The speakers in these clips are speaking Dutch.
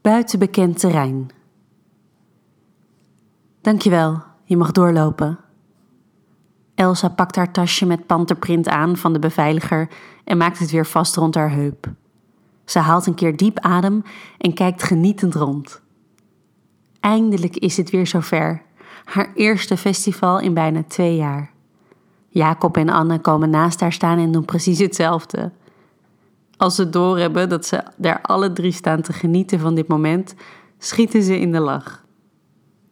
Buiten bekend terrein. Dankjewel, je mag doorlopen. Elsa pakt haar tasje met panterprint aan van de beveiliger en maakt het weer vast rond haar heup. Ze haalt een keer diep adem en kijkt genietend rond. Eindelijk is het weer zover. Haar eerste festival in bijna twee jaar. Jacob en Anne komen naast haar staan en doen precies hetzelfde. Als ze doorhebben dat ze daar alle drie staan te genieten van dit moment, schieten ze in de lach.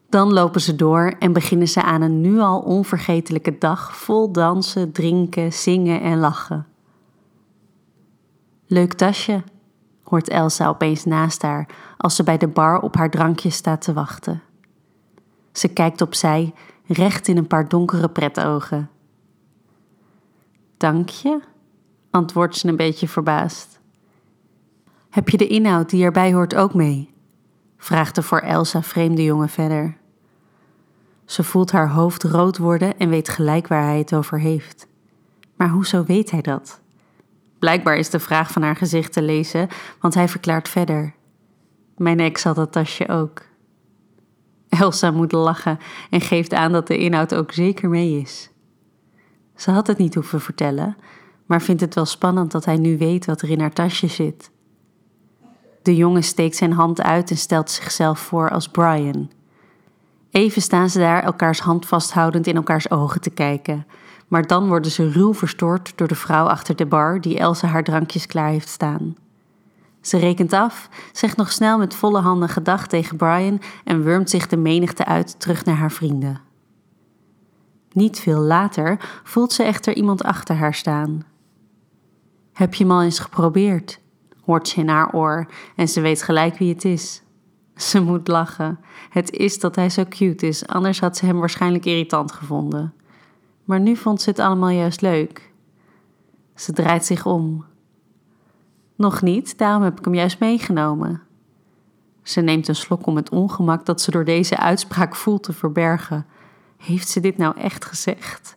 Dan lopen ze door en beginnen ze aan een nu al onvergetelijke dag vol dansen, drinken, zingen en lachen. Leuk tasje, hoort Elsa opeens naast haar als ze bij de bar op haar drankje staat te wachten. Ze kijkt opzij, recht in een paar donkere pretogen. Dank je, antwoordt ze een beetje verbaasd. Heb je de inhoud die erbij hoort ook mee? vraagt de voor Elsa vreemde jongen verder. Ze voelt haar hoofd rood worden en weet gelijk waar hij het over heeft. Maar hoezo weet hij dat? Blijkbaar is de vraag van haar gezicht te lezen, want hij verklaart verder. Mijn ex had dat tasje ook. Elsa moet lachen en geeft aan dat de inhoud ook zeker mee is. Ze had het niet hoeven vertellen, maar vindt het wel spannend dat hij nu weet wat er in haar tasje zit. De jongen steekt zijn hand uit en stelt zichzelf voor als Brian. Even staan ze daar elkaars hand vasthoudend in elkaars ogen te kijken, maar dan worden ze ruw verstoord door de vrouw achter de bar die Elsa haar drankjes klaar heeft staan. Ze rekent af, zegt nog snel met volle handen gedag tegen Brian en wurmt zich de menigte uit terug naar haar vrienden. Niet veel later voelt ze echter iemand achter haar staan. Heb je hem al eens geprobeerd? hoort ze in haar oor en ze weet gelijk wie het is. Ze moet lachen. Het is dat hij zo cute is, anders had ze hem waarschijnlijk irritant gevonden. Maar nu vond ze het allemaal juist leuk. Ze draait zich om. Nog niet, daarom heb ik hem juist meegenomen. Ze neemt een slok om het ongemak dat ze door deze uitspraak voelt te verbergen. Heeft ze dit nou echt gezegd?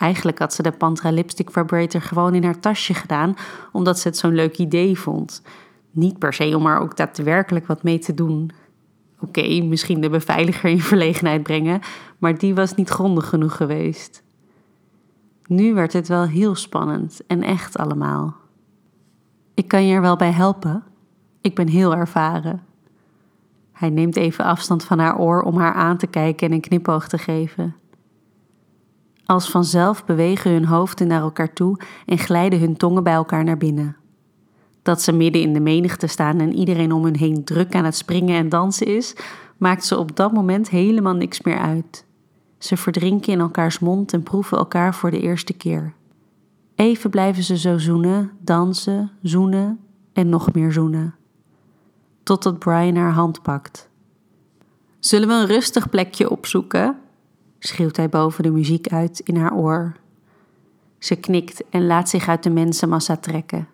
Eigenlijk had ze de Pantra Lipstick Vibrator gewoon in haar tasje gedaan, omdat ze het zo'n leuk idee vond. Niet per se om er ook daadwerkelijk wat mee te doen. Oké, misschien de beveiliger in verlegenheid brengen, maar die was niet grondig genoeg geweest. Nu werd het wel heel spannend en echt allemaal. Ik kan je er wel bij helpen. Ik ben heel ervaren. Hij neemt even afstand van haar oor om haar aan te kijken en een knipoog te geven. Als vanzelf bewegen hun hoofden naar elkaar toe en glijden hun tongen bij elkaar naar binnen. Dat ze midden in de menigte staan en iedereen om hun heen druk aan het springen en dansen is, maakt ze op dat moment helemaal niks meer uit. Ze verdrinken in elkaars mond en proeven elkaar voor de eerste keer. Even blijven ze zo zoenen, dansen, zoenen en nog meer zoenen. Totdat Brian haar hand pakt. Zullen we een rustig plekje opzoeken? Schreeuwt hij boven de muziek uit in haar oor. Ze knikt en laat zich uit de mensenmassa trekken.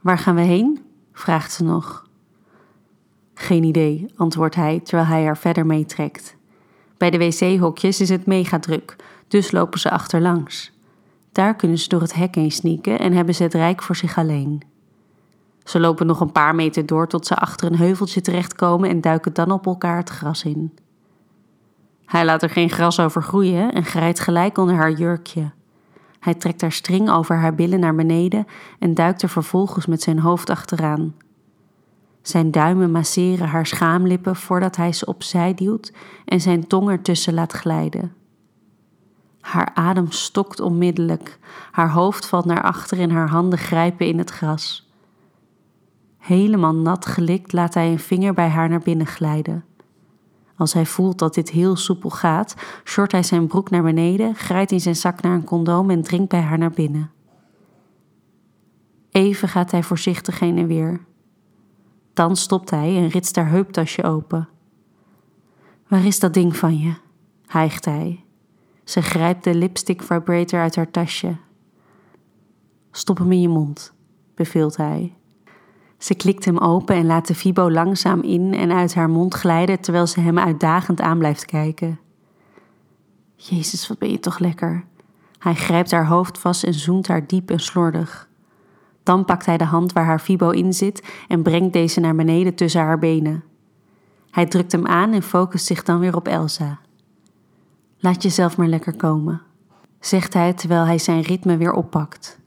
Waar gaan we heen? vraagt ze nog. Geen idee, antwoordt hij terwijl hij haar verder meetrekt. Bij de wc-hokjes is het mega druk, dus lopen ze achterlangs. Daar kunnen ze door het hek heen sneaken en hebben ze het rijk voor zich alleen. Ze lopen nog een paar meter door tot ze achter een heuveltje terechtkomen en duiken dan op elkaar het gras in. Hij laat er geen gras over groeien en grijpt gelijk onder haar jurkje. Hij trekt haar string over haar billen naar beneden en duikt er vervolgens met zijn hoofd achteraan. Zijn duimen masseren haar schaamlippen voordat hij ze opzij duwt en zijn tong ertussen laat glijden. Haar adem stokt onmiddellijk, haar hoofd valt naar achter en haar handen grijpen in het gras. Helemaal nat gelikt laat hij een vinger bij haar naar binnen glijden. Als hij voelt dat dit heel soepel gaat, short hij zijn broek naar beneden, grijpt in zijn zak naar een condoom en dringt bij haar naar binnen. Even gaat hij voorzichtig heen en weer. Dan stopt hij en ritst haar heuptasje open. Waar is dat ding van je? hijgt hij. Ze grijpt de lipstick vibrator uit haar tasje. Stop hem in je mond, beveelt hij. Ze klikt hem open en laat de Fibo langzaam in en uit haar mond glijden terwijl ze hem uitdagend aan blijft kijken. Jezus, wat ben je toch lekker. Hij grijpt haar hoofd vast en zoent haar diep en slordig. Dan pakt hij de hand waar haar Fibo in zit en brengt deze naar beneden tussen haar benen. Hij drukt hem aan en focust zich dan weer op Elsa. Laat jezelf maar lekker komen, zegt hij terwijl hij zijn ritme weer oppakt.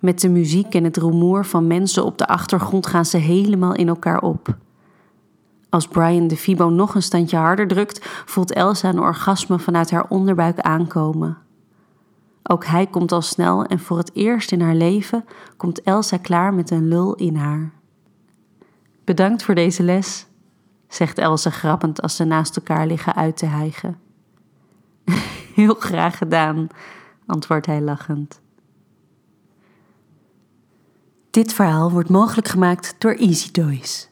Met de muziek en het rumoer van mensen op de achtergrond gaan ze helemaal in elkaar op. Als Brian de Fibo nog een standje harder drukt, voelt Elsa een orgasme vanuit haar onderbuik aankomen. Ook hij komt al snel en voor het eerst in haar leven komt Elsa klaar met een lul in haar. Bedankt voor deze les, zegt Elsa grappend als ze naast elkaar liggen uit te hijgen. Heel graag gedaan, antwoordt hij lachend. Dit verhaal wordt mogelijk gemaakt door Easy Toys.